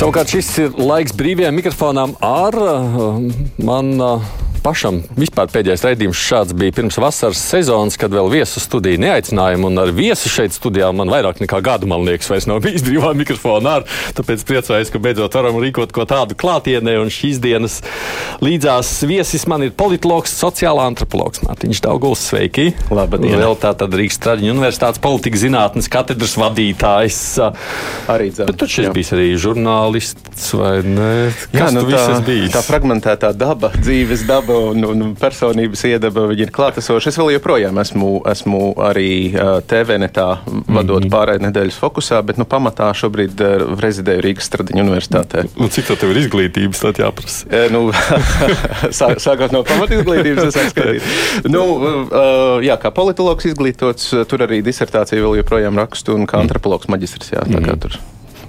Savukārt šis ir laiks brīvajam mikrofonam ar uh, man. Uh, pašam vispār pēdējais raidījums šāds bija pirms vasaras sezonas, kad vēl viesu studiju neaicinājām. Un ar viesu šeit studijā man vairāk nekā gadu, man liekas, vairs nav bijis brīvā mikrofona. Ar, tāpēc priecājos, ka beidzot varam rīkot ko tādu klātienē. Un šīs dienas līdzās viesis man ir politologs, sociālā antropologs Mārtiņš Dauguls. Sveiki! Labdien! Vēl tātad Rīgas Traģiņu universitātes politikas zinātnes katedras vadītājs. Arī dzēn. Bet tu šis bijis arī žurnālists vai ne? Kas Jā, nu, tā, bijis? tā fragmentētā daba, dzīves daba un, un personības iedaba ir klātesoša. Es vēl joprojām esmu, esmu arī uh, TV netā vadot mm -hmm. pārējai nedēļas fokusā, bet nu, pamatā šobrīd rezidēju Rīgas Stradiņu universitātē. Nu, cik tā tev ir izglītības, tad jāprasa? E, nu, sā, sākot no pamatizglītības, es atskatīju. Nu, jā, kā politologs izglītots, tur arī disertāciju vēl joprojām rakstu un kā antropologs maģistrs. Jā, tā kā tur.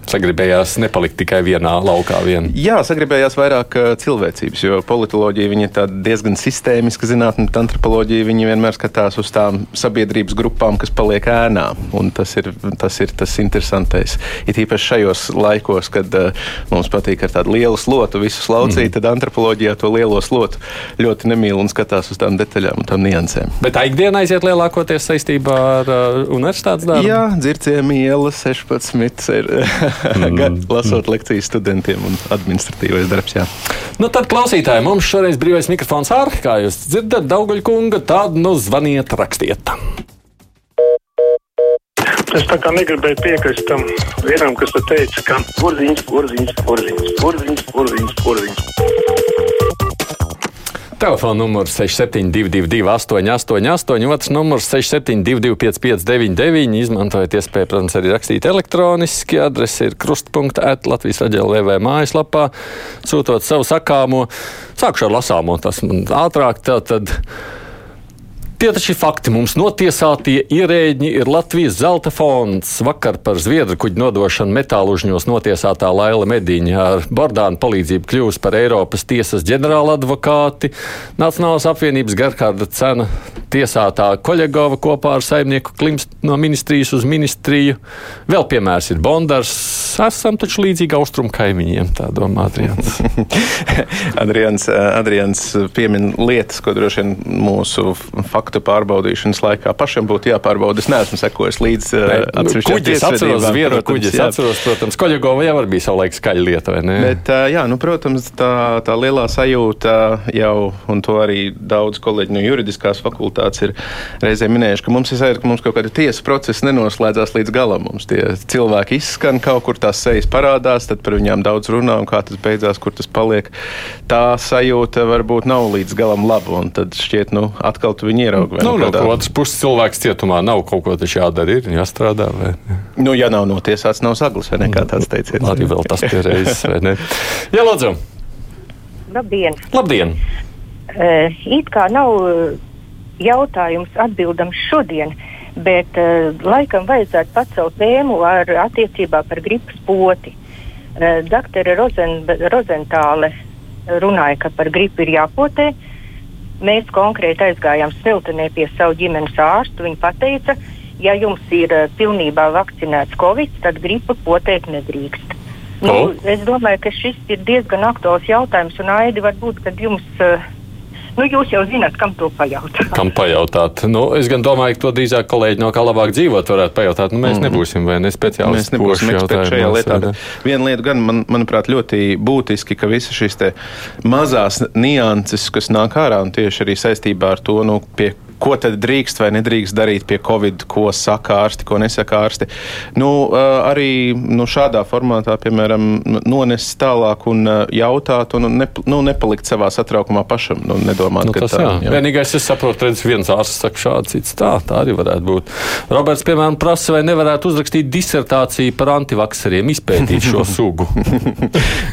Sagribējās nepalikt tikai vienā laukā. Vien. Jā, sagribējās vairāk uh, cilvēcības, jo politoloģija ir diezgan sistēmiska zinātne, bet antropoloģija vienmēr skatās uz tām sabiedrības grupām, kas paliek ēnā. Tas ir, tas ir tas interesantais. Ir īpaši šajos laikos, kad uh, mums patīk ar tādu lielu slotu visu slaucīt, mm. tad antropoloģijā to lielo slotu ļoti nemīl un skatās uz tām detaļām un tām niansēm. Bet tā ikdiena aiziet lielākoties saistībā ar uh, universitātes darbu? Jā, dzirciem iela 16 ir. mm. lasot lekcijas studentiem un administratīvais darbs. Jā. Nu, tad, klausītāji, mums šoreiz brīvais mikrofons ārā. Kā jūs dzirdat, Daugaļkunga, tad nu zvaniet, rakstiet. Es tā kā negribēju piekrist tam vienam, kas te teica, ka porziņš, porziņš, porziņš, porziņš, porziņš, porziņš. Telefona numurs 6722, 888, otrs numurs 6722, 559, izmantojiet iespēju, protams, arī rakstīt elektroniski. Adrese ir krustpunkta Latvijas raidījuma LV mājaslapā, sūtot savu sakāmo. Sākšu ar lasāmo, tas man ātrāk. Tad, Tie taču ir fakti. Mums notiesātie ierēģi ir Latvijas zelta fonds. Vakar par zviedru kuģu nodošanu metālu uzņos notiesātā Laila Mediņa ar Bordānu palīdzību kļūst par Eiropas tiesas ģenerāla advokāti. Nacionālās apvienības Gerkārda cena tiesātā Koļegova kopā ar saimnieku Klimst no ministrijas uz ministriju. Vēl piemērs ir Bondars. Esam taču līdzīgi austrumu kaimiņiem, tā domā Adrians. Adrians, Adrians piemin lietas, ko droši vien mūsu faktu faktu pārbaudīšanas laikā pašam būtu jāpārbauda. Es neesmu sekojis līdz uh, atsevišķiem kuģis. Atceros, Zviedru kuģis, jā. atceros, protams, Koļagova jau bija savulaik skaļa lieta, vai ne? Bet, uh, jā, nu, protams, tā, tā lielā sajūta jau, un to arī daudz kolēģi no juridiskās fakultātes ir reizē minējuši, ka mums ir sajūta, ka mums kaut kāda tiesa procesa nenoslēdzās līdz galam. Mums tie cilvēki izskan kaut kur tās sejas parādās, tad par viņām daudz runā, un kā tas beidzās, kur tas paliek. Tā sajūta varbūt nav līdz galam laba, un tad šķiet, nu, atkal tu viņu ieraugi ierauga. Nu, no otras puses, cilvēks cietumā nav kaut ko taču jādara, ir jāstrādā. Vai? Nu, ja nav notiesāts, nav saglis vai nekā tāds teiciens. Arī vēl tas pieredzējis, vai ne? Jā, lūdzu. Labdien! Labdien. Uh, it kā nav jautājums atbildams šodien, bet uh, laikam vajadzētu pacelt tēmu ar attiecībā par gripas poti. Uh, Doktora Rozen, Rozentāle runāja, ka par gripu ir jāpotē. Uh, Mēs konkrēti aizgājām Siltenē pie savu ģimenes ārstu. Viņa teica, ja jums ir uh, pilnībā vakcinēts Covid, tad gripa potēt nedrīkst. Nu, es domāju, ka šis ir diezgan aktuāls jautājums, un Aidi, varbūt, kad jums uh, Nu, jūs jau zināt, kam to pajautāt. Kam pajautāt? Nu, es gan domāju, ka to drīzāk kolēģi no kā labāk dzīvot varētu pajautāt. Nu, mēs mm. nebūsim vai ne speciālisti. Mēs nebūsim eksperti šajā lietā. Viena lieta gan, man, manuprāt, ļoti būtiski, ka visas šīs mazās nianses, kas nāk ārā un tieši arī saistībā ar to, nu, pie ko tad drīkst vai nedrīkst darīt pie Covid, ko saka ārsti, ko nesaka ārsti. Nu, arī nu, šādā formātā, piemēram, nonest tālāk un jautāt, un ne, nu, nepalikt savā satraukumā pašam. Nu, nedomāt, nu, tas, tā, jā. Jā. Vienīgais, es saprotu, redz, viens ārsts saka šādi, cits tā, tā arī varētu būt. Roberts, piemēram, prasa, vai nevarētu uzrakstīt disertāciju par antivakseriem, izpētīt šo sugu.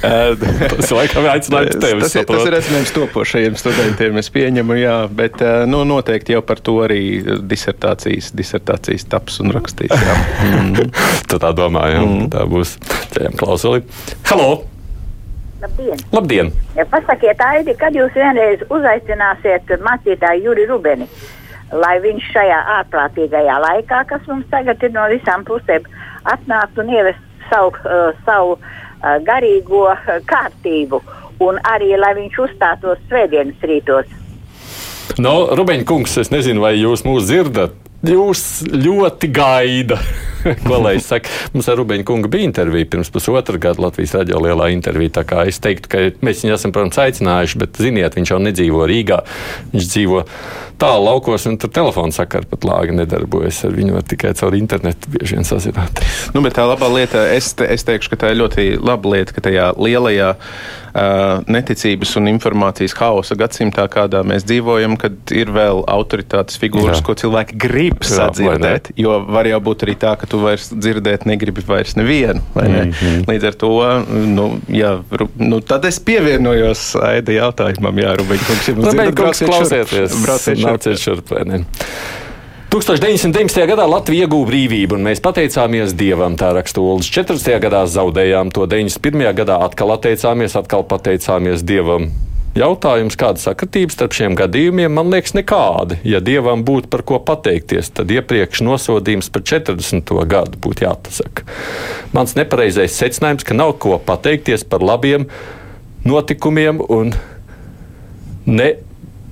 tas laikam aicinājums tevi. Tas, tas, tas ir aicinājums topošajiem studentiem, es pieņemu, jā, bet nu, noteikti jau par to arī disertācijas, disertācijas taps un rakstīs. mm. tu tā domā, jā, mm. tā būs. Ķējam klausuli. Halo! Labdien! Labdien. Ja pasakiet, Aidi, kad jūs vienreiz uzaicināsiet mācītāju Juri Rubeni, lai viņš šajā ārprātīgajā laikā, kas mums tagad ir no visām pusēm, atnāktu un ievestu savu, uh, savu garīgo kārtību un arī, lai viņš uzstātos svētdienas rītos. No, Rubeņa kungs, es nezinu, vai jūs mūs dzirdat. Jūs ļoti gaida. Ko lai es saku? Mums ar Rubeņa kungu bija intervija pirms pusotra gada Latvijas radio lielā intervija. Tā kā es teiktu, ka mēs viņu esam, protams, aicinājuši, bet, ziniet, viņš jau nedzīvo Rīgā. Viņš dzīvo tālu laukos, un tur telefona sakara pat lāga nedarbojas. Ar viņu var tikai caur internetu bieži vien sazināt. Nu, bet tā labā lieta, es, te, es teikšu, ka tā ir ļoti laba lieta, ka tajā lielajā neticības un informācijas haosa gadsimtā, kādā mēs dzīvojam, kad ir vēl autoritātes figūras, Jā. ko cilvēki grib sadzirdēt. Jā, jo var jau būt arī tā, ka tu vairs dzirdēt negribi vairs nevienu. Ne? Mm -hmm. Līdz ar to, nu, jā, nu, tad es pievienojos Aida jautājumam, Jā, Rubiņkungs, jums ir klausieties, brauciet šurp. 1990. gadā Latvija ieguva brīvību, un mēs pateicāmies Dievam, tā raksta Olas. 40. gadā zaudējām to, 91. gadā atkal atteicāmies, atkal pateicāmies Dievam. Jautājums, kāda sakritība starp šiem gadījumiem, man liekas, nekāda. Ja dievam būtu par ko pateikties, tad iepriekš nosodījums par 40. gadu būtu jāpasaka. Mans nepareizais secinājums, ka nav ko pateikties par labiem notikumiem un ne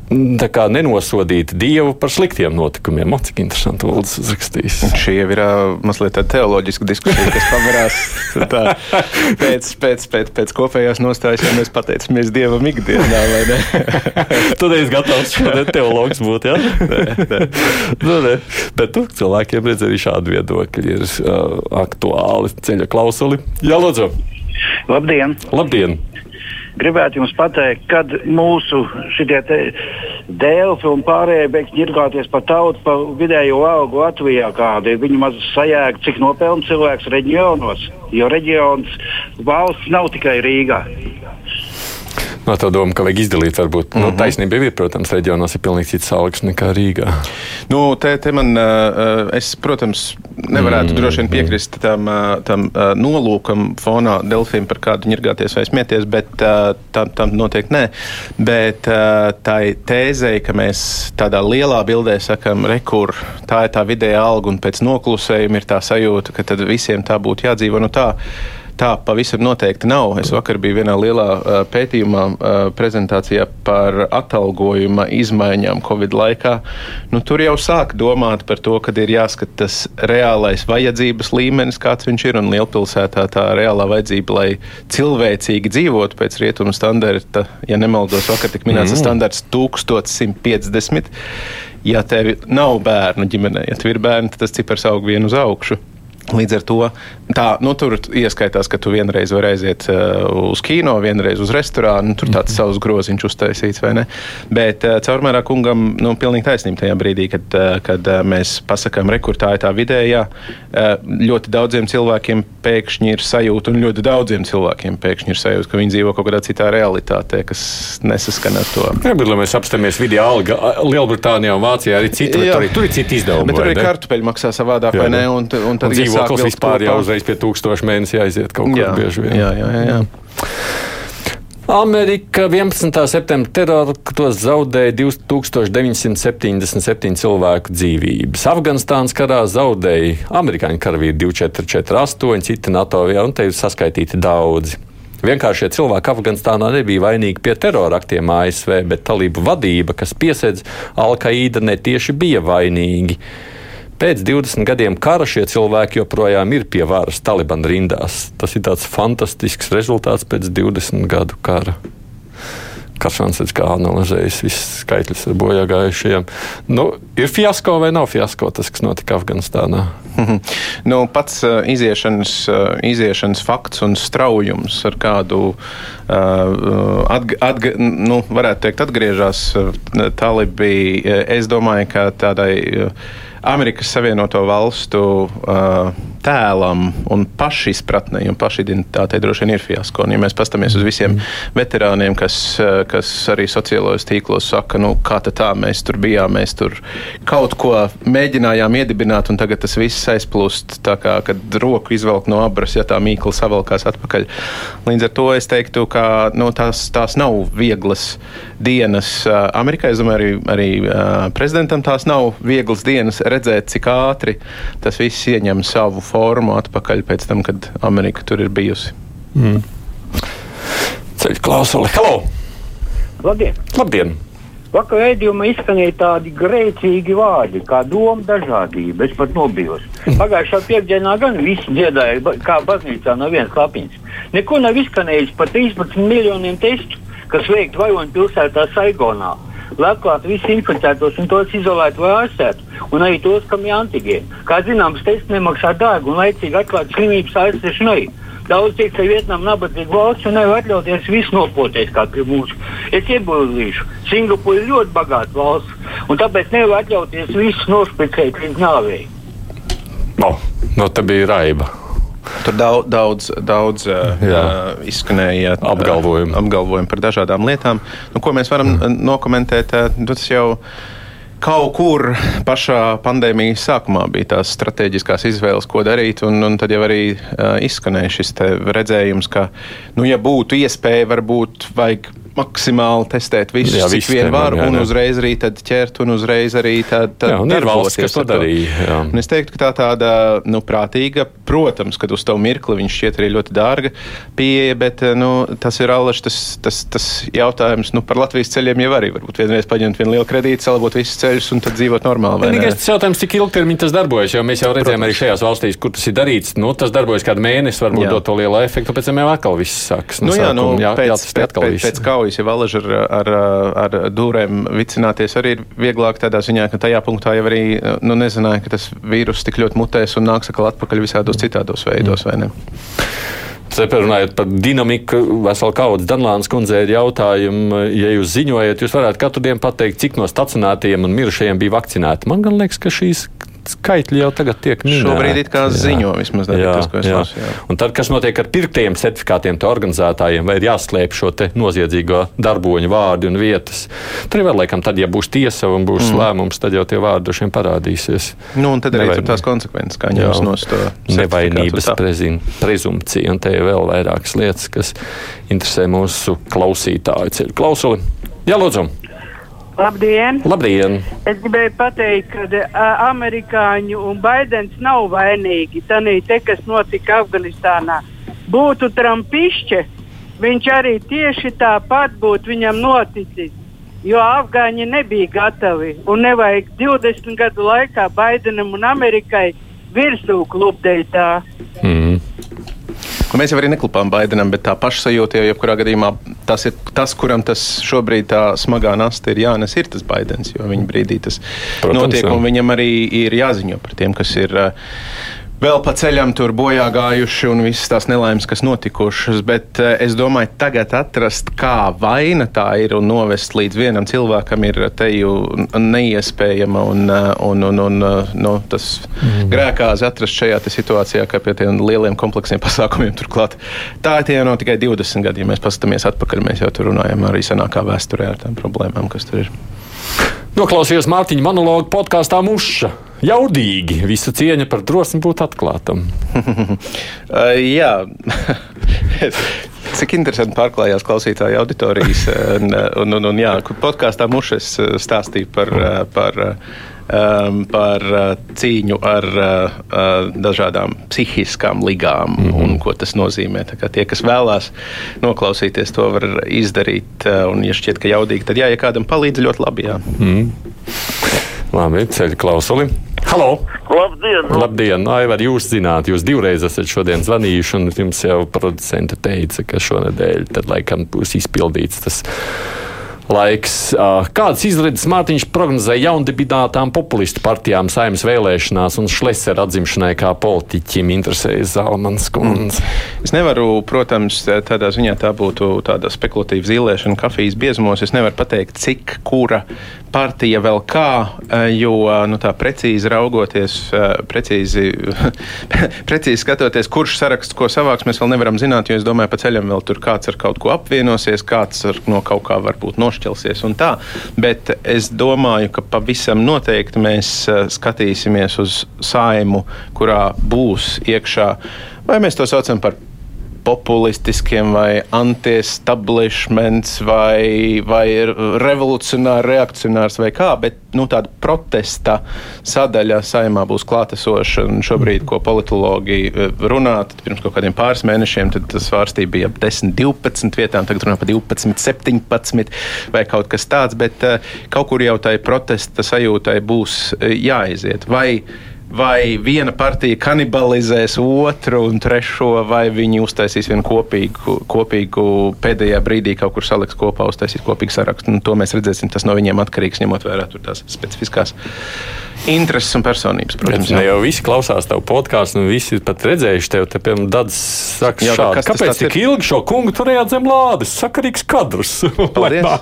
kā, nenosodīt Dievu par sliktiem notikumiem. O, cik interesanti Ulas uzrakstījis. Šī jau ir mazliet tāda teoloģiska diskusija, kas pavarās tā, pēc, pēc, pēc, pēc kopējās nostājas, ja mēs pateicamies Dievam ikdienā, vai ne? Tad es gatavs šodien teologs būt, jā? nē, nē. Nu, nē. Bet tu, cilvēkiem redz arī šādi viedokļi ir uh, aktuāli ceļa klausuli. Jā, lūdzu! Labdien! Labdien! Gribētu jums pateikt, kad mūsu dēlfi un pārējie beigs ņirgāties par tautu, par vidējo algu Latvijā, kāda ir viņa maz sajēga, cik nopelna cilvēks reģionos. Jo reģions valsts nav tikai Rīgā. No tā doma, ka vajag izdalīt, varbūt mm -hmm. nu, mhm. taisnība ir, protams, reģionos ir pilnīgi cits algas nekā Rīgā. Nu, te, te man, es, protams, nevarētu mm -hmm. droši vien piekrist tam, tam nolūkam fonā Delfiem par kādu ņirgāties vai smieties, bet tam, tam noteikti nē. Bet tā ir tēzei, ka mēs tādā lielā bildē sakam, rekur, tā ir tā vidēja alga un pēc noklusējuma ir tā sajūta, ka tad visiem tā būtu jādzīvo. Nu, tā, Tā pavisam noteikti nav. Es vakar biju vienā lielā pētījumā, prezentācijā par atalgojuma izmaiņām Covid laikā. Nu, tur jau sāk domāt par to, ka ir jāskata tas reālais vajadzības līmenis, kāds viņš ir. Un lielpilsētā tā reālā vajadzība, lai cilvēcīgi dzīvotu pēc rietumu standarta, ja nemaldos, vakar tika minēts mm. standarts 1150. Ja tev nav bērnu ģimenē, ja tev ir bērni, tad tas cipars aug vienu uz augšu. Līdz ar to tā, nu, tur ieskaitās, ka tu vienreiz vari aiziet uh, uz kino, vienreiz uz restorānu. Tur tāds mm -hmm. savs groziņš uztaisīts, vai ne? Bet uh, caurmērā kungam nu, pilnīgi taisnība tajā brīdī, kad, uh, kad uh, mēs pasakām, rekurtā ir tā vidējā. Uh, ļoti daudziem cilvēkiem pēkšņi ir sajūta, un ļoti daudziem cilvēkiem pēkšņi ir sajūta, ka viņi dzīvo kaut kādā citā realitātē, kas nesaskan ar to. Jā, bet, lai mēs apstāmies vidē alga, Lielbritānijā un Vācijā arī bet tur, tur ir citi izdevumi. Bet tur arī kartupeļi maksā savādāk, jā, vai ne? Un, un tad, un dzīvoklis vispār jau uzreiz pie tūkstoša mēnesī aiziet kaut kur bieži vien. Jā, jā, jā. jā. Amerika 11. septembrī teroraktos zaudēja 2977 cilvēku dzīvības. Afganistānas karā zaudēja amerikāņu karavīri 2448, citi NATO, ja, un te ir saskaitīti daudzi. Vienkārši šie cilvēki Afganistānā nebija vainīgi pie teroraktiem ASV, bet talību vadība, kas piesedz Al-Qaida, netieši bija vainīgi. Pēc 20 gadiem kara šie cilvēki joprojām ir pie varas Taliban rindās. Tas ir tāds fantastisks rezultāts pēc 20 gadu kara. Karsāns kā analizējis visus skaitļus ar bojā gājušajiem. Nu, ir fiasko vai nav fiasko tas, kas notika Afganistānā? nu, pats uh, iziešanas, uh, iziešanas fakts un straujums, ar kādu uh, atg atg nu, varētu teikt, atgriežas uh, talibi, es domāju, ka tādai. Uh, Amerikas Savienoto Valstu uh, tēlam un pašizpratnei un pašidentitātei droši vien ir fiasko. Un, ja mēs paskatāmies uz visiem mm. veterāniem, kas, uh, kas arī sociālajos tīklos saka, nu, kā tā mēs tur bijām, mēs tur kaut ko mēģinājām iedibināt, un tagad tas viss aizplūst tā kā, kad roku izvelk no abras, ja tā mīkla savalkās atpakaļ. Līdz ar to es teiktu, ka nu, tās, tās nav vieglas dienas uh, Amerikai. Es domāju, arī, arī uh, prezidentam tās nav vieglas dienas redzēt, cik ātri tas viss ieņem savu formu atpakaļ pēc tam, kad Amerika tur ir bijusi. Mm. Ceļu klausuli. Halo! Labdien! Labdien! Vakar raidījumā izskanēja tādi grēcīgi vārdi, kā doma dažādība. Es pat nobijos. Pagājušā piekdienā gan viss dziedāja, kā baznīcā no vienas klapiņas. Neko nav izskanējis par 13 miljoniem testu, kas veikti Vajoņu pilsētā Saigonā. Lai atklātu visus inficētos un tos izolētu vai ārstētu, un arī tos, kam ir antigēni. Kā zināms, tests nemaksā dārgu un laicīgi atklāt slimības ārstēšanai. Daudz teikt, ka Vietnama ir nabadzīga valsts un nevar atļauties visu nopoties kā pie mūsu. Es iebildīšu, Singapūra ir ļoti bagāta valsts, un tāpēc nevar atļauties visu nospēcēt līdz nāvei. No, no te bija raiba. Tur daudz, daudz, daudz uh, Jā. uh, izskanēja uh, Apgalvojumi. apgalvojumi par dažādām lietām. Nu, ko mēs varam uh, nokomentēt? Uh, tas jau kaut kur pašā pandēmijas sākumā bija tās strateģiskās izvēles, ko darīt. Un, un tad jau arī uh, izskanēja šis redzējums, ka, nu, ja būtu iespēja, varbūt vajag maksimāli testēt visus, Jā, cik vien var, jā, un jā. uzreiz arī ķert, un uzreiz arī tad, tad Jā, un ir valsts, kas to ar darīja, es teiktu, ka tā tāda nu, prātīga, protams, kad uz to mirkli viņš šķiet arī ļoti dārga pieeja, bet nu, tas ir allaž tas, tas, tas jautājums nu, par Latvijas ceļiem jau arī. Varbūt vienreiz paņemt vienu lielu kredītu, salabot visus ceļus un tad dzīvot normāli. Vienīgais tas jautājums, cik ilgtermiņā tas darbojas, jo mēs jau redzējām arī šajās valstīs, kur tas ir darīts. Nu, tas darbojas kādu mēnesi, varbūt Jā. dot to lielu efektu, pēc tam jau atkal viss sāks. Nu, jā, nu, jā, pēc, jā, tas pēc, atkal pēc, viss. pēc kaujas jau alaži ar, ar, ar dūrēm vicināties arī ir vieglāk tādā ziņā, ka tajā punktā jau arī nu, nezināja, ka tas vīrus tik ļoti mutēs un nāks atkal atpakaļ visādos citādos veidos, vai ne? Runājot par dinamiku, vesela kaudze Danlānas kundzei ir jautājumi, ja jūs ziņojat, jūs varētu katru dienu pateikt, cik no stacionētajiem un mirušajiem bija vakcinēti. Man gan liekas, ka šīs skaitļi jau tagad tiek minēti. Šobrīd it kā ziņo vismaz tas, ko es lasu. Un tad, kas notiek ar pirktajiem certifikātiem, to organizētājiem, vai ir jāslēp šo noziedzīgo darboņu vārdu un vietas? Tur vēl laikam, tad, ja būs tiesa un būs mm. lēmums, tad jau tie vārdi droši vien parādīsies. Nu, un tad arī Nevainīgi. tur tās konsekvences, kā ņems no to Nevainības prezin- prezumpcija, un te ir vēl vairākas lietas, kas interesē mūsu klausītāju ceļu klausuli. Jā, lūdzu, Labdien! labdien! Es gribēju pateikt, ka amerikāņu un Baidens nav vainīgi. Tanī te, kas notika Afganistānā, būtu Trumpišķe, viņš arī tieši tāpat būtu viņam noticis. Jo afgāņi nebija gatavi un nevajag 20 gadu laikā Baidenam un Amerikai virsū klubdēļ tā. Mm. Nu, Mēs jau arī neklupām Baidenam, bet tā pašsajūta jau jebkurā gadījumā tas ir tas, kuram tas šobrīd tā smagā nasta ir jānes, ir tas Baidens. Jo viņa brīdī tas Protams, notiek, jā. un viņam arī ir jāziņo par tiem, kas ir. Vēl pa ceļam tur bojā gājuši un visas tās nelaimes, kas notikušas. Bet uh, es domāju, tagad atrast, kā vaina tā ir un novest līdz vienam cilvēkam, ir te jau neiespējama. Un, uh, un, un, un uh, nu, tas mm. grēkāzi atrast šajā situācijā, kā pie tiem lieliem kompleksiem pasākumiem turklāt. Tā tie jau nav tikai 20 gadi. Ja mēs paskatāmies atpakaļ, mēs jau tur runājam arī senākā vēsturē ar tām problēmām, kas tur ir. Noklausījos Mārtiņa monologu podkāstā Muša. Jaudīgi, visa cieņa par drosmi būt atklātam. Uh, jā, cik interesanti pārklājās klausītāju auditorijas. Un, un, un, un jā, podkāstā Mušas stāstīja par, par, um, par cīņu ar uh, dažādām psihiskām ligām mm -hmm. un ko tas nozīmē. Tie, kas vēlās noklausīties, to var izdarīt. Un, ja šķiet, ka jaudīgi, tad jā, ja kādam palīdz, ļoti labi. Jā. Mm. Labi, ceļu klausuli. Halo! Labdien! Labdien! Aivar, jūs zināt, jūs divreiz esat šodien zvanījuši, un jums jau producente teica, ka šonadēļ tad laikam būs izpildīts tas laiks. Kādas izredzes Mārtiņš prognozēja jaundibinātām populistu partijām saimnes vēlēšanās un Šlesera atzimšanai kā politiķim interesējas Zalmans kundze? Es nevaru, protams, tādā ziņā tā būtu tāda spekulatīva zīlēšana kafijas biezumos. Es nevaru pateikt, cik kura partija vēl kā, jo nu, tā precīzi raugoties, precīzi, precīzi skatoties, kurš saraksts ko savāks, mēs vēl nevaram zināt, jo es domāju, pa ceļam vēl tur kāds ar kaut ko apvienosies, kāds ar, no kaut kā varbūt nošķelsies un tā. Bet es domāju, ka pavisam noteikti mēs eh, skatīsimies uz saimu, kurā būs iekšā, vai mēs to saucam par populistiskiem, vai anti-establishments, vai, vai revolucionārs, reakcionārs vai kā, bet nu, tāda protesta sadaļa saimā būs klātesoša. Šobrīd, ko politologi eh, runā, tad pirms kaut kādiem pāris mēnešiem tas svārstība bija ap 10, 12 vietām, tagad runā par 12, 17 vai kaut kas tāds, bet uh, kaut kur jau tai protesta sajūtai būs uh, jāaiziet. Vai, vai viena partija kanibalizēs otru un trešo, vai viņi uztaisīs vienu kopīgu, kopīgu pēdējā brīdī kaut kur saliks kopā, uztaisīs kopīgu sarakstu. Nu, to mēs redzēsim. Tas no viņiem atkarīgs, ņemot vērā tās specifiskās intereses un personības. Protams, ne jau visi klausās tavu podkāstu, un visi pat redzējuši tevi. Te, piemēram, Dads saka, Jā, šādi, kāpēc tik ilgi šo kungu turējāt zem lādes? Sakarīgs kadrs. lai, nāk,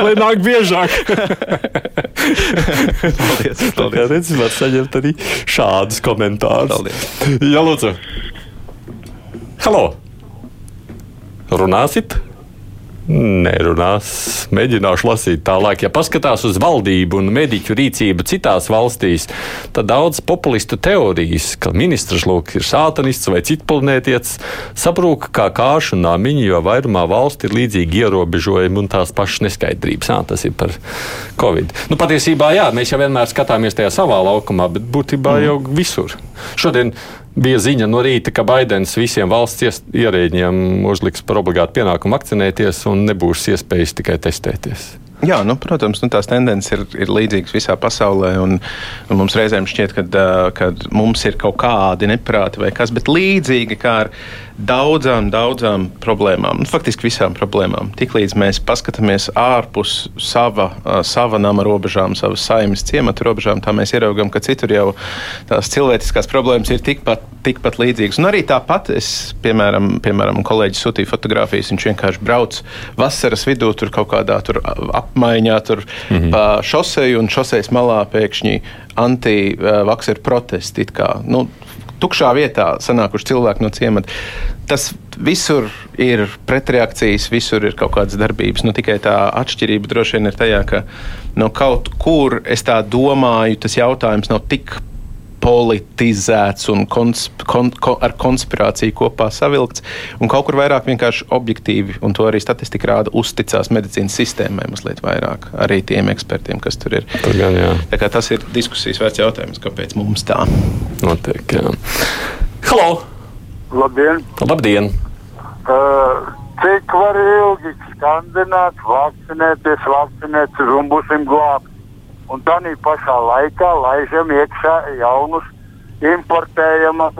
lai nāk biežāk. paldies. paldies. Redz, var saņemt arī šādus komentārus. Paldies. Jā, lūdzu. Halo! Runāsit? Nerunās. Mēģināšu lasīt tālāk. Ja paskatās uz valdību un mediķu rīcību citās valstīs, tad daudz populistu teorijas, ka ministrs lūk ir sātanists vai citplanētietis, saprūk kā kāšu nāmiņi, jo vairumā valsti ir līdzīgi ierobežojumi un tās pašas neskaidrības. Nā, tas ir par covid. Nu, patiesībā, jā, mēs jau vienmēr skatāmies tajā savā laukumā, bet būtībā mm. jau visur. Šodien Bija ziņa no rīta, ka Baidens visiem valsts ierēģiem uzliks par obligātu pienākumu vakcinēties un nebūs iespējas tikai testēties. Jā, nu, protams, nu, tās tendences ir, ir līdzīgas visā pasaulē. Un, un mums reizēm šķiet, ka mums ir kaut kādi neprāti vai kas, bet līdzīgi kā ar daudzām, daudzām problēmām, nu, faktiski visām problēmām. Tiklīdz mēs paskatāmies ārpus sava, sava nama robežām, savas saimnes ciemata robežām, tā mēs ieraugām, ka citur jau tās cilvēciskās problēmas ir tikpat, tikpat līdzīgas. Un arī tāpat es, piemēram, piemēram kolēģis sūtīja fotogrāfijas, viņš vienkārši brauc vasaras vidū tur kaut kādā tur apmaiņā, tur mm -hmm. pa šoseju un šosejas malā pēkšņi anti-vakseru protesti. Nu, tukšā vietā sanākuši cilvēki no ciemata. Tas visur ir pretreakcijas, visur ir kaut kādas darbības. Nu, tikai tā atšķirība droši vien ir tajā, ka no kaut kur es tā domāju, tas jautājums nav tik politizēts un konsp kon kon ar konspirāciju kopā savilkts, un kaut kur vairāk vienkārši objektīvi, un to arī statistika rāda, uzticās medicīnas sistēmai mazliet vairāk, arī tiem ekspertiem, kas tur ir. Tur gan, jā. tā kā tas ir diskusijas vērts jautājums, kāpēc mums tā notiek. Jā. Halo! Labdien! Labdien. Uh, cik var ilgi skandināt, vakcinēties, vakcinēties un būsim glābti? Un tā pašā laikā laižam iekšā jaunus importējamus.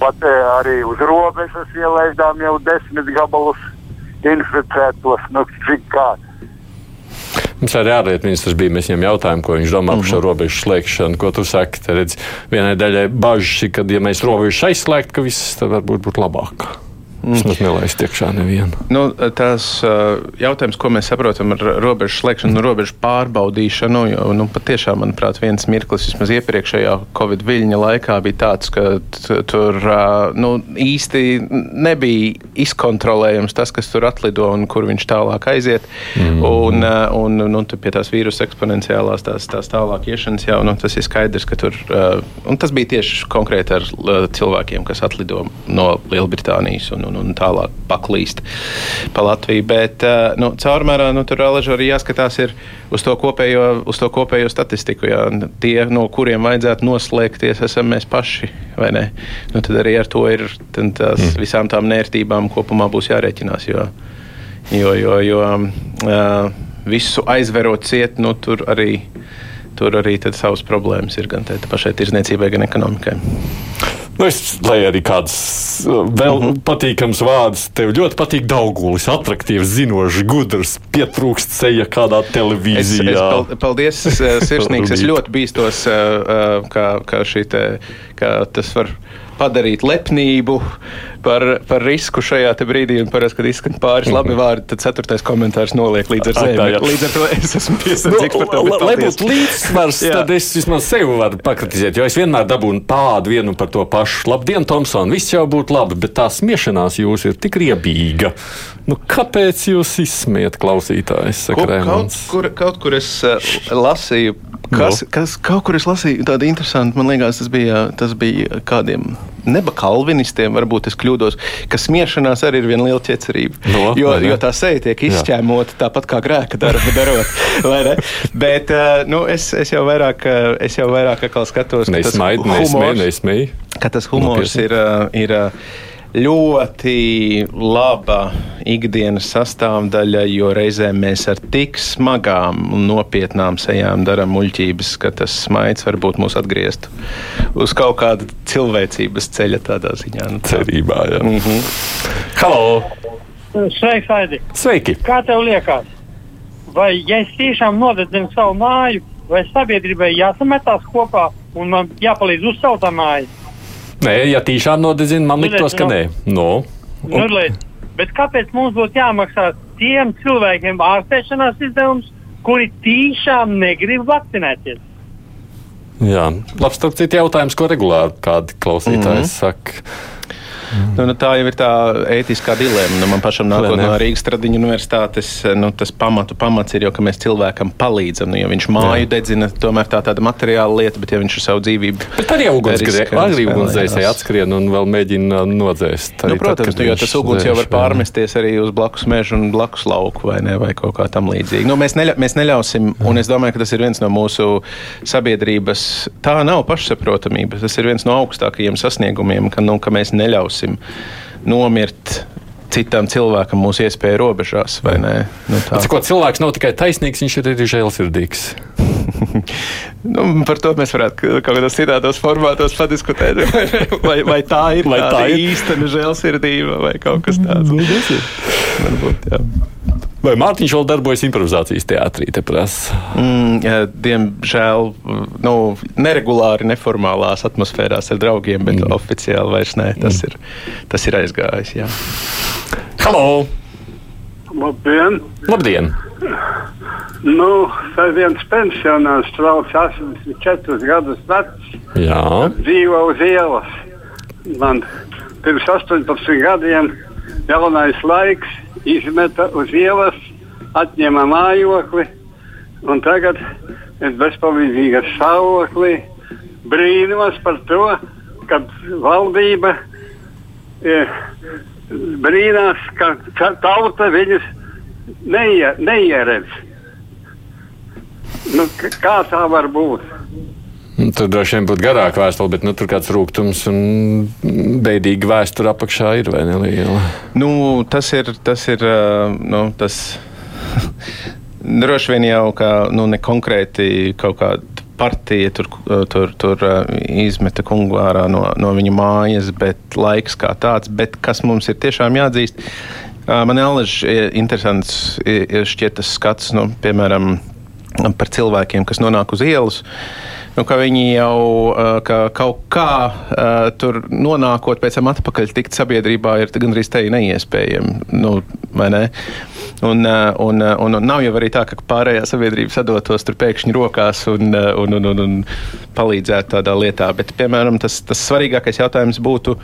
Pat e, arī uz robežas ielaidām jau desmit gabalus inficētos. Nu, cik kā? Mums arī ārlietu ministrs bija. Mēs viņam jautājām, ko viņš domā par mm -hmm. šo mhm. robežu slēgšanu. Ko tu saki? Redz, vienai daļai bažas ir, ka, ja mēs robežu aizslēgtu, ka viss varbūt būtu labāk. Vismaz nelaist iekšā nevienu. Nu, tās uh, jautājums, ko mēs saprotam ar robežu slēgšanu, nu, robežu pārbaudīšanu, jo nu, patiešām, manuprāt, viens mirklis vismaz iepriekšējā Covid viļņa laikā bija tāds, ka tur uh, nu, īsti nebija izkontrolējams tas, kas tur atlido un kur viņš tālāk aiziet. Mm. Un, uh, un nu, pie tās vīrusu eksponenciālās tās, tās tālāk iešanas jau nu, tas ir skaidrs, ka tur, un tas bija tieši konkrēti ar cilvēkiem, kas atlido no Lielbritānijas. Un, un, un tālāk paklīst pa Latviju. Bet eh, nu, caurmērā nu, tur arī jāskatās uz to kopējo, uz to kopējo statistiku. Jā. Tie, no kuriem vajadzētu noslēgties, esam mēs paši. Nu, tad arī ar to ir tās, mm. visām tām nērtībām kopumā būs jārēķinās. Jo, jo, jo, jo uh, visu aizverot ciet, nu, tur arī tur arī savas problēmas ir gan pašai tirzniecībai, gan ekonomikai. Nu, es, lai arī kāds uh, vēl mm -hmm. patīkams vārds, tev ļoti patīk Daugulis, attraktīvs, zinošs, gudrs, pietrūkst seja kādā televīzijā. Es, es paldies, sirsnīgs. es ļoti bīstos, uh, uh, kā, kā, te, kā tas var padarīt lepnību par, par risku šajā brīdī. Un parasti, kad izskan pāris labi vārdi, tad ceturtais komentārs noliek līdz ar zemi. Līdz ar to es esmu piesardzīgs nu, par to. Lai būtu līdzsvars, tad es vismaz sevi varu pakritizēt, jo es vienmēr dabūnu tādu vienu par to pašu. Labdien, Tomson, viss jau būtu labi, bet tā smiešanās jūs ir tik riebīga. Nu, kāpēc jūs izsmiet klausītājs? Kaut, kaut, kur, kaut kur es uh, lasīju, kas, no. kas kaut kur es lasīju tādu interesantu, man liekas, tas bija, tas bija kādiem neba kalvinistiem, varbūt es kļūdos, ka smiešanās arī ir viena liela ķecerība. No, jo, vai ne? jo tā seja tiek izšķēmota tāpat kā grēka darba darot. Bet nu, es, es jau vairāk, es jau vairāk skatos, ka tas Nesmaid, humors- nesmēj, nesmēj. ka tas humors Nopietni. ir, ir ļoti laba ikdienas sastāvdaļa, jo reizēm mēs ar tik smagām un nopietnām sejām darām muļķības, ka tas smaids varbūt mūs atgrieztu uz kaut kāda cilvēcības ceļa tādā ziņā. Nu, tā. Cerībā, jā. Mm -hmm. Halo! Sveiks, Aidi! Sveiki! Kā tev liekas? Vai ja es tiešām nodedzinu savu māju, vai sabiedrībai jāsametās kopā un man jāpalīdz uzcelt tā māju? Nē, ja tiešām nodezina, man liktos, ka nē. No. Nu, lai- bet kāpēc mums būtu jāmaksā tiem cilvēkiem ārstēšanās izdevums, kuri tiešām negrib vakcinēties? Jā, labs, starp citu jautājums, ko regulāri kādi klausītāji mm -hmm. saka. Nu, nu, tā jau ir tā ētiskā dilemma. Nu, man pašam ne? no Rīgas Tradiņu universitātes, nu, tas pamatu pamats ir jau, ka mēs cilvēkam palīdzam. Nu, ja viņš māju dedzina, tomēr tā tāda materiāla lieta, bet ja viņš ar savu dzīvību. Bet arī ugunsdzēsēji atskrien un vēl mēģina nodzēst. Nu, protams, tad, nu, jo tas uguns jau var jā. pārmesties arī uz blakus meža un blakus lauku vai, ne, vai kaut kā tam līdzīga. Nu, mēs, neļa, mēs neļausim, un es domāju, ka tas ir viens no mūsu sabiedrības. Tā nav pašsaprotamība. Tas ir viens no augstākajiem sasniegumiem, ka, nu, ka mēs neļausim nomirt citam cilvēkam mūsu iespēju robežās. vai ne? Nu, tā. Ko, cilvēks nav tikai taisnīgs, viņš ir arī žēlsirdīgs. Nu, par to mēs varētu kaut kādos citādos formātos padiskutēt. Vai, vai tā ir Vai vai tā tā ir? īstena žēlsirdība vai kaut kas tāds? Varbūt, jā. Vai Mārtiņš vēl darbojas improvizācijas teātrī? Mm, diemžēl nu, neregulāri, neformālās atmosfērās ar draugiem, bet mm. oficiāli vairs nē. Tas, ir, tas ir aizgājis. Jā. Halo! Labdien! Labdien! Nu, tas viens pensionārs, Strauts, 84 gadus vecs, Jā, dzīvo uz ielas. Man pirms 18 gadiem jaunais laiks izmeta uz ielas, atņēma mājokli, un tagad es bezpalīdzīgi ar stāvoklī brīnos par to, ka valdība eh, brīnās, ka, tauta viņus neie, neieredz. Nu, kā tā var būt? Nu, tur droši vien būtu garāka vēstule, bet nu, tur kāds rūkums un beidīga vēsture apakšā ir vai neliela. Nu, tas ir. Tas ir nu, tas droši vien jau kā nu, ne konkrēti kaut kāda partija tur, tur, tur izmeta kungu ārā no, no viņa mājas, bet laiks kā tāds. Bet kas mums ir tiešām jāatzīst, man interesants i- ir šķiet tas skats, nu, piemēram, par cilvēkiem, kas nonāk uz ielas. Nu, ka viņi jau ka kaut kā tur nonākot, pēc tam atpakaļ tikt sabiedrībā, ir gandrīz te neiespējami. Nu, ne? un, un, un, un nav jau arī tā, ka pārējā sabiedrība sadotos tur pēkšņi rokās un, un, un, un, un palīdzētu tādā lietā. Bet, piemēram, tas, tas svarīgākais jautājums būtu,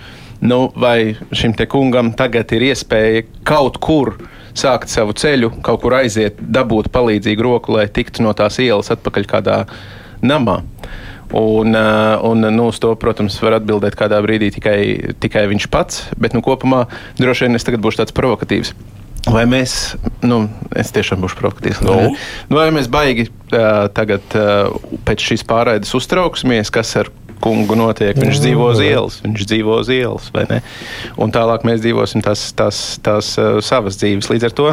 nu, vai šim te kungam tagad ir iespēja kaut kur sākt savu ceļu, kaut kur aiziet, dabūt palīdzīgu roku, lai tiktu no tās ielas atpakaļ kādā namā. Un, uh, un nu, uz to, protams, var atbildēt kādā brīdī tikai, tikai viņš pats, bet nu, kopumā droši vien es tagad būšu tāds provokatīvs. Vai mēs, nu, es tiešām būšu provokatīvs. Nu? vai? Nu, vai mēs baigi uh, tagad uh, pēc šīs pārraides uztrauksimies, kas ar kungu notiek? Viņš dzīvo uz ielas, viņš dzīvo uz ielas, vai ne? Un tālāk mēs dzīvosim tās, tās, tās uh, savas dzīves. Līdz ar to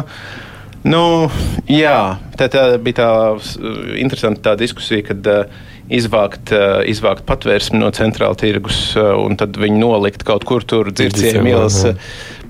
Nu, jā, tā, tā bija tā s- interesanta tā diskusija, kad uh, izvākt, uh, izvākt patvērsmi no centrāla tirgus uh, un tad viņu nolikt kaut kur tur Dzirciem, ielas uh,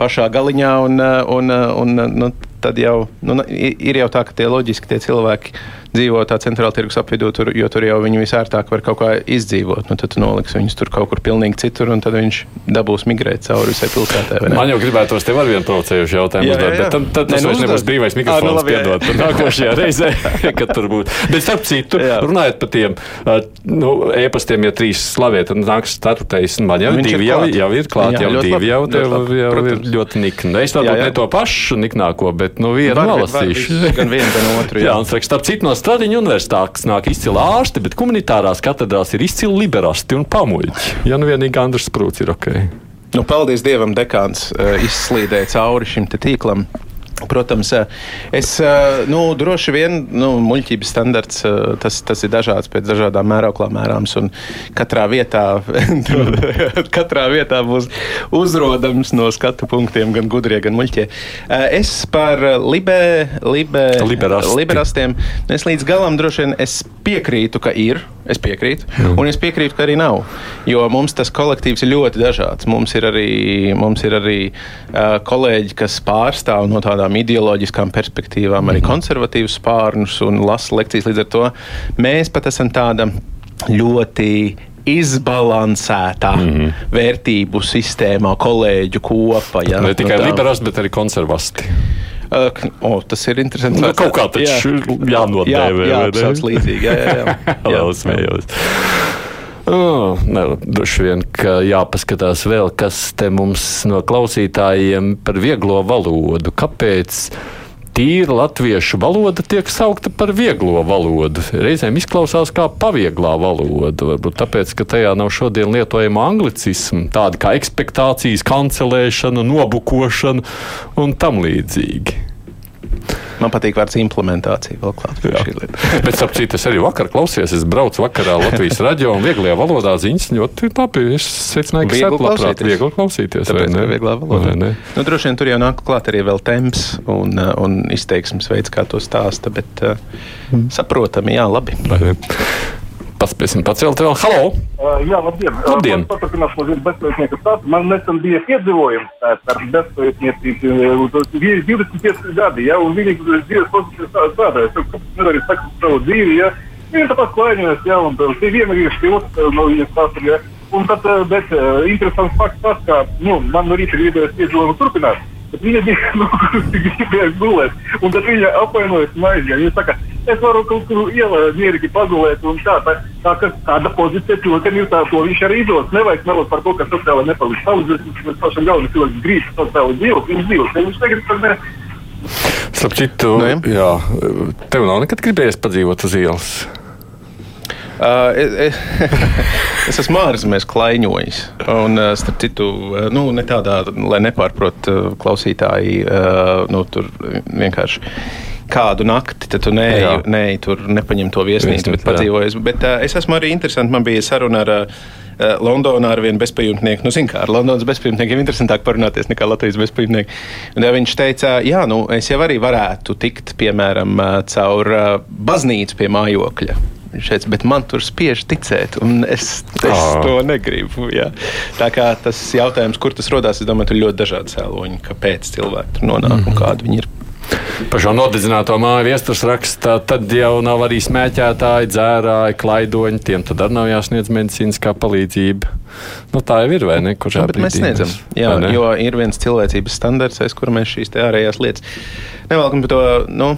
pašā galiņā. Un, uh, un, uh, un, uh, nu, tad jau nu, ir jau tā, ka tie loģiski tie cilvēki dzīvo tā centrāla tirgus apvidū, tur, jo tur jau viņi visērtāk var kaut kā izdzīvot. Nu, tad tu noliksi viņus tur kaut kur pilnīgi citur, un tad viņš dabūs migrēt cauri visai pilsētai. vai ne? Man jau gribētos tev ar vienu provocējušu jautājumu Jā, uzdot, jā, jā. bet tad, tad tas nu vairs nebūs brīvais nu mikrofons, labi, jā. piedod, par nākošajā reizē, kad tur būtu. Bet starp citu, Jā. runājot par tiem nu, e-pastiem, ja trīs slavēt, tad nāks ceturtais, man jau Viņš divi jau, jau ir klāt, Jā, jau ļoti divi labi, jau, tev, labi, jau ir ļoti nikni. Es Jā, varbūt jā. ne to pašu niknāko, bet nu vienu nolasīšu. gan vienu, gan otru, jā. jā, un starp citu no Stradiņa universitātes nāk izcili ārsti, bet komunitārās katedrās ir izcili liberāsti un pamuļķi. Ja nu vienīgi Andris Sprūts ir ok. Nu, paldies Dievam, dekāns uh, izslīdēja cauri šim tīklam. Protams, es nu, droši vien nu, muļķības standarts tas, tas ir dažāds pēc dažādām mērauklām mērāms. Katrā vietā, katrā vietā būs uzrodams no skatu punktiem gan gudrie, gan muļķie. Es par libē, libē, Liberasti. liberastiem es līdz galam droši vien piekrītu, ka ir. Es piekrītu. Mm. Un es piekrītu, ka arī nav. Jo mums tas kolektīvs ir ļoti dažāds. Mums ir arī, mums ir arī uh, kolēģi, kas pārstāv no tādām ideoloģiskām perspektīvām, arī konservatīvus spārnus un lasa lekcijas. Līdz ar to mēs pat esam tāda ļoti izbalansētā mm -hmm. vērtību sistēmā, kolēģu kopa. Ja, ne tikai no liberāli, bet arī konservasti. Oh, tas ir interesanti. Nu, kaut kā tāds jā. jānodēvē. Jā, jā, jā līdzīgi. Jā, jā, jā. jā. jā. smējos. Oh, droši vien, ka jāpaskatās vēl, kas te mums no klausītājiem par vieglo valodu. Kāpēc? Tīra latviešu valoda tiek saukta par vieglo valodu. Reizēm izklausās kā pavieglā valoda, varbūt tāpēc, ka tajā nav šodien lietojama anglicisma, tāda kā ekspektācijas kancelēšana, nobukošana un tam līdzīgi. Man patīk vārds implementācija vēl klāt. Bet, ap citu, es arī vakar klausījos, es braucu vakarā Latvijas radio un vieglajā valodā ziņas ļoti labi. Es secināju, ka viegli labprāt viegli klausīties. Tāpēc, ka vieglā valodā. Nu, droši vien tur jau nāk klāt arī vēl temps un, un izteiksmes veids, kā to stāsta, bet mm. saprotami, jā, labi. Vai. Paspēsim pacelt vēl. Halo! Uh, jā, labdien! labdien. Uh, Paturpināšu mazliet bezpētnieku stāstu. Man nesen bija piedzīvojums ar bezpētniecību. 25 gadi, ja, un viņi dzīves pozīcijas strādāja. Es nevaru sakot savu dzīvi, ja. Viņi tāpat klaiņojas, ja, un tie viena ir šī otra no viņas stāsta, ja. Un tad, bet interesants fakts tas, ka, nu, man no rīta gribējās piedzīvojumu turpināt. Bet viņa bija nu, gribēja gulēt. Un tad viņa apvainojas un aizgāja. Viņa saka, es varu kaut kur ielā mierīgi pagulēt. Tā, tā, tā, ka tāda pozīcija cilvēkam ir tā, ko viņš arī izdos. Nevajag melot par to, ka sociāli nepaliks. Palīdzēs, pašam galvenais cilvēks grib sociāli dzīvot. Viņš dzīvos. Viņš negrib par ne. Starp citu, nu, jā. tev nav nekad gribējies padzīvot uz ielas. Uh, es, es esmu ārzemēs klaiņojis. Un, starp citu, nu, ne tādā, lai nepārprot klausītāji, uh, nu, tur vienkārši kādu nakti, tad tu neej, neej tur nepaņem to viesnīcu, bet padzīvojies. Bet uh, es esmu arī interesanti, man bija saruna ar. Uh, Londonā ar vienu bezpajumtnieku. Nu, zin, kā, ar Londonas bezpajumtniekiem ir interesantāk parunāties nekā Latvijas bezpajumnieku. Un, ja viņš teica, jā, nu, es jau arī varētu tikt, piemēram, caur baznīcu pie mājokļa. Teica, bet man tur spiež ticēt, un es, es oh. to negribu. Jā. Tā kā tas jautājums, kur tas radās, tur ļoti dažādi cēloņi, kāpēc cilvēki tur nonāk mm -hmm. un mhm. kādi viņi ir. Par šo nodedzināto māju viesturs raksta, tad jau nav arī smēķētāji, dzērāji, klaidoņi. Tiem tad arī nav jāsniedz medicīniskā palīdzība. Nu, tā jau ir, vai ne? Kurš jā, bet mēs sniedzam. Jā, jo ir viens cilvēcības standarts, aiz kura mēs šīs ārējās lietas nevelkam par to. Nu,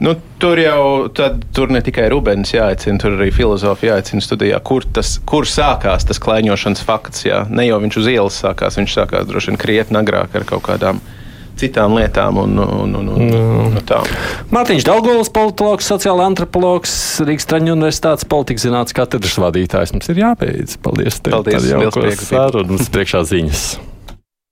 Nu, tur jau tad, tur ne tikai Rubens jāaicina, tur arī filozofi jāaicina studijā, kur, tas, kur sākās tas klaiņošanas fakts. Jā. Ne jau viņš uz ielas sākās, viņš sākās droši vien krietni agrāk ar kaut kādām citām lietām. Un, un, un, un, mm. un tā. Mārtiņš Daugovs, politologs, sociāla antropologs, Rīgas Traņu universitātes politikas zinātnes katedras vadītājs. Mums ir jābeidz. Paldies! Tev, Paldies! Liels prieks! Sarunas priekšā ziņas!